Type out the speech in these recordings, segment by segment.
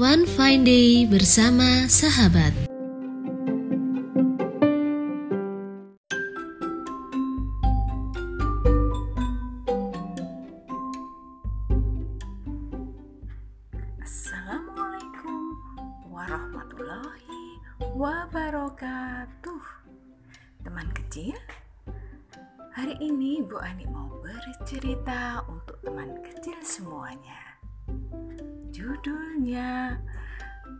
One Fine Day bersama sahabat. Assalamualaikum warahmatullahi wabarakatuh. Teman kecil, hari ini Bu Ani mau bercerita untuk teman kecil semuanya. Judulnya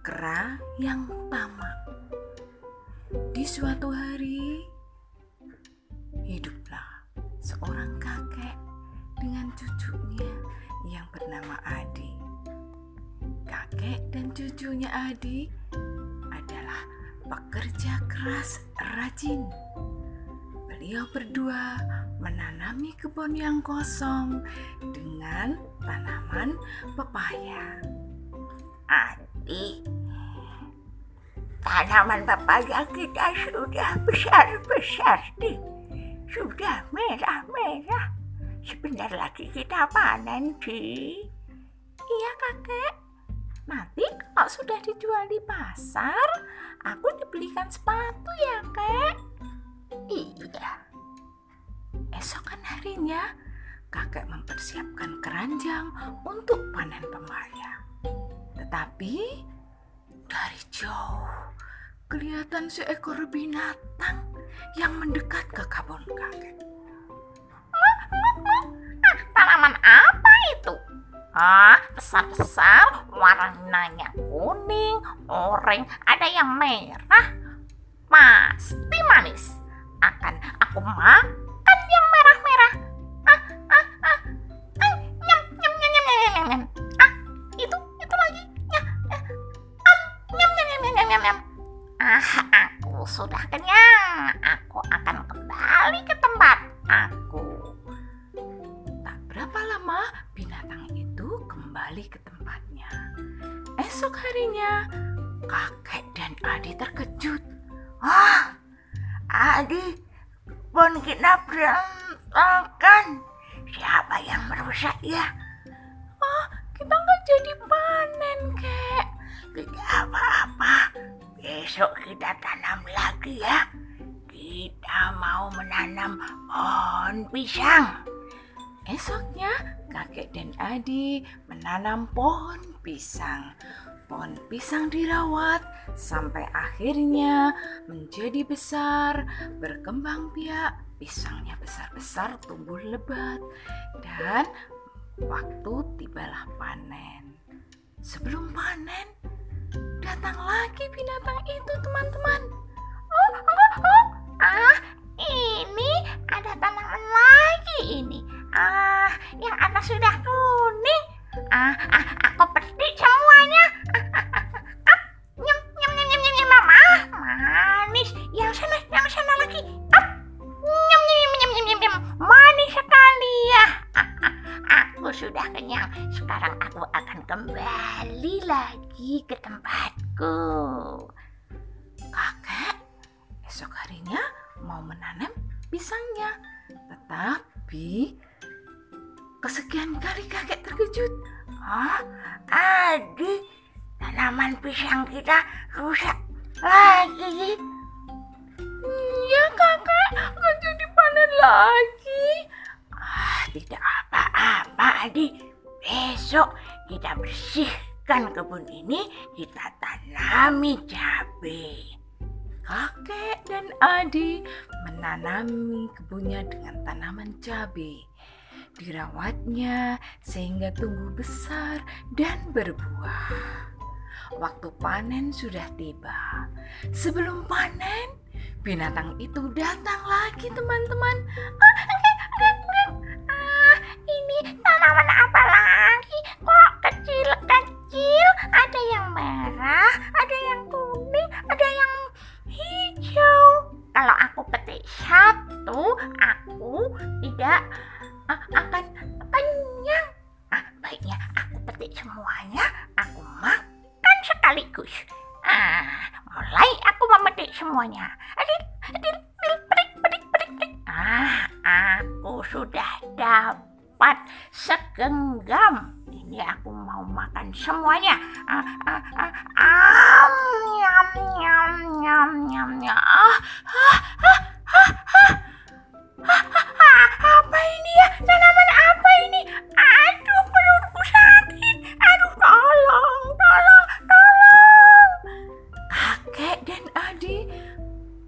Kera yang Tamak. Di suatu hari hiduplah seorang kakek dengan cucunya yang bernama Adi. Kakek dan cucunya Adi adalah pekerja keras rajin. Beliau berdua menanami kebun yang kosong dengan tanaman pepaya. Adi, tanaman pepaya kita sudah besar-besar nih. Sudah merah-merah. Sebentar lagi kita panen, Ci. Iya kakek, nanti kalau sudah dijual di pasar, aku dibelikan sepatu ya kek. Iya, Esokan harinya, kakek mempersiapkan keranjang untuk panen pepaya. Tetapi dari jauh kelihatan seekor binatang yang mendekat ke kebun kakek. tanaman apa itu? Ah, besar-besar, warnanya kuning, oranye, ada yang merah. Pasti manis. Akan aku makan yang merah-merah. Ah, ah, ah. Ah, nyam, nyam, nyam, nyam, nyam, nyam, nyam. Ah, itu, itu lagi. Ya, ya. Am, nyam, nyam, nyam, nyam, nyam, nyam. Ah, aku sudah kenyang. Aku akan kembali ke tempat aku. Tak berapa lama binatang itu kembali ke tempatnya. Esok harinya, Adi, pun kita berantakan. Siapa yang merusak ya? Oh, kita nggak jadi panen, kek. Tidak apa-apa. Besok kita tanam lagi ya. Kita mau menanam pohon pisang. Esoknya, kakek dan Adi menanam pohon pisang. Pohon pisang dirawat sampai akhirnya menjadi besar, berkembang biak. Pisangnya besar-besar, tumbuh lebat, dan waktu tibalah panen. Sebelum panen, datang lagi binatang itu, teman-teman. Oh, oh, oh. Ah, ini ada tanaman lagi ini. Ah, yang atas sudah kuning. Ah, ah aku petik ke tempatku. Kakek esok harinya mau menanam pisangnya. Tetapi kesekian kali kakek terkejut. Oh, Adi, tanaman pisang kita rusak lagi. Iya kakek, nggak jadi panen lagi. Ah, tidak apa-apa, Adi. Besok kita bersihkan kebun ini, kita tanami cabai. Kakek dan Adi menanami kebunnya dengan tanaman cabai. Dirawatnya sehingga tumbuh besar dan berbuah. Waktu panen sudah tiba. Sebelum panen, binatang itu datang lagi teman-teman. Ah. Ah, ini tanaman apa lagi? Kok kecil-kecil? Ada yang merah, ada yang kuning, ada yang hijau. Kalau aku petik satu, aku tidak ah, akan kenyang. Ah, baiknya aku petik semuanya, aku makan sekaligus. Ah, mulai aku memetik semuanya. Adil, adil, adil, pedik, pedik, pedik, pedik. Ah, aku sudah dapat segenggam. Ini aku mau makan semuanya. Ah, ah, ah, ah, nyam, nyam, nyam, nyam, nyam. Ah, ah, ah, ah, ah. Ah, ah, apa ini ya? Tanaman apa ini? Aduh, perutku sakit. Aduh, tolong, tolong, tolong. Kakek dan Adi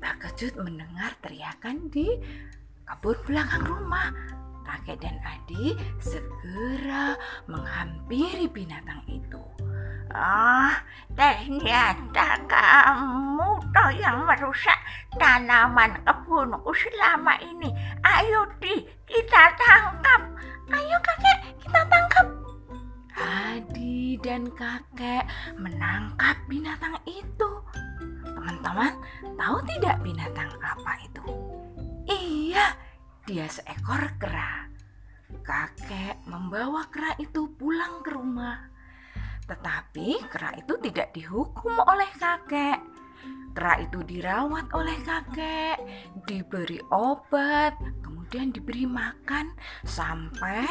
terkejut mendengar teriakan di kebun belakang rumah. Kakek dan Adi segera menghampiri binatang itu. Ah, ternyata kamu toh yang merusak tanaman kebunku selama ini. Ayo di, kita tangkap. Ayo kakek, kita tangkap. Adi dan kakek menangkap binatang itu. Teman-teman, tahu tidak binatang dia seekor kera. Kakek membawa kera itu pulang ke rumah. Tetapi kera itu tidak dihukum oleh kakek. Kera itu dirawat oleh kakek, diberi obat, kemudian diberi makan sampai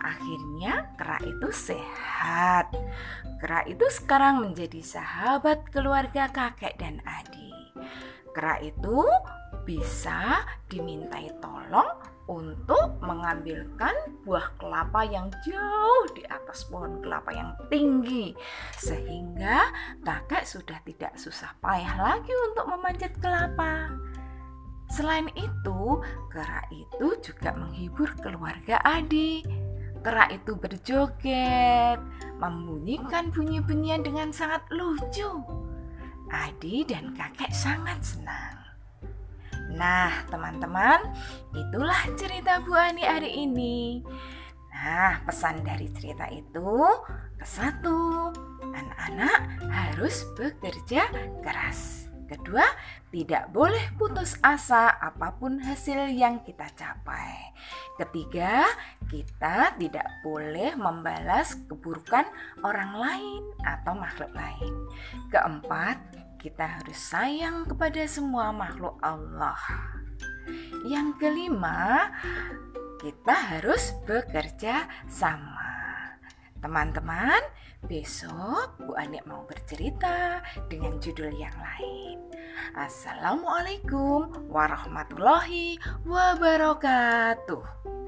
akhirnya kera itu sehat. Kera itu sekarang menjadi sahabat keluarga kakek dan adik. Kera itu bisa dimintai tolong untuk mengambilkan buah kelapa yang jauh di atas pohon kelapa yang tinggi sehingga kakek sudah tidak susah payah lagi untuk memanjat kelapa. Selain itu, kera itu juga menghibur keluarga Adi. Kera itu berjoget, membunyikan bunyi-bunyian dengan sangat lucu. Adi dan kakek sangat senang. Nah, teman-teman, itulah cerita Bu Ani hari ini. Nah, pesan dari cerita itu ke satu, anak-anak harus bekerja keras. Kedua, tidak boleh putus asa apa pun hasil yang kita capai. Ketiga, kita tidak boleh membalas keburukan orang lain atau makhluk lain. Keempat, kita harus sayang kepada semua makhluk Allah. Yang kelima, kita harus bekerja sama. Teman-teman, besok Bu Anik mau bercerita dengan judul yang lain. Assalamualaikum warahmatullahi wabarakatuh.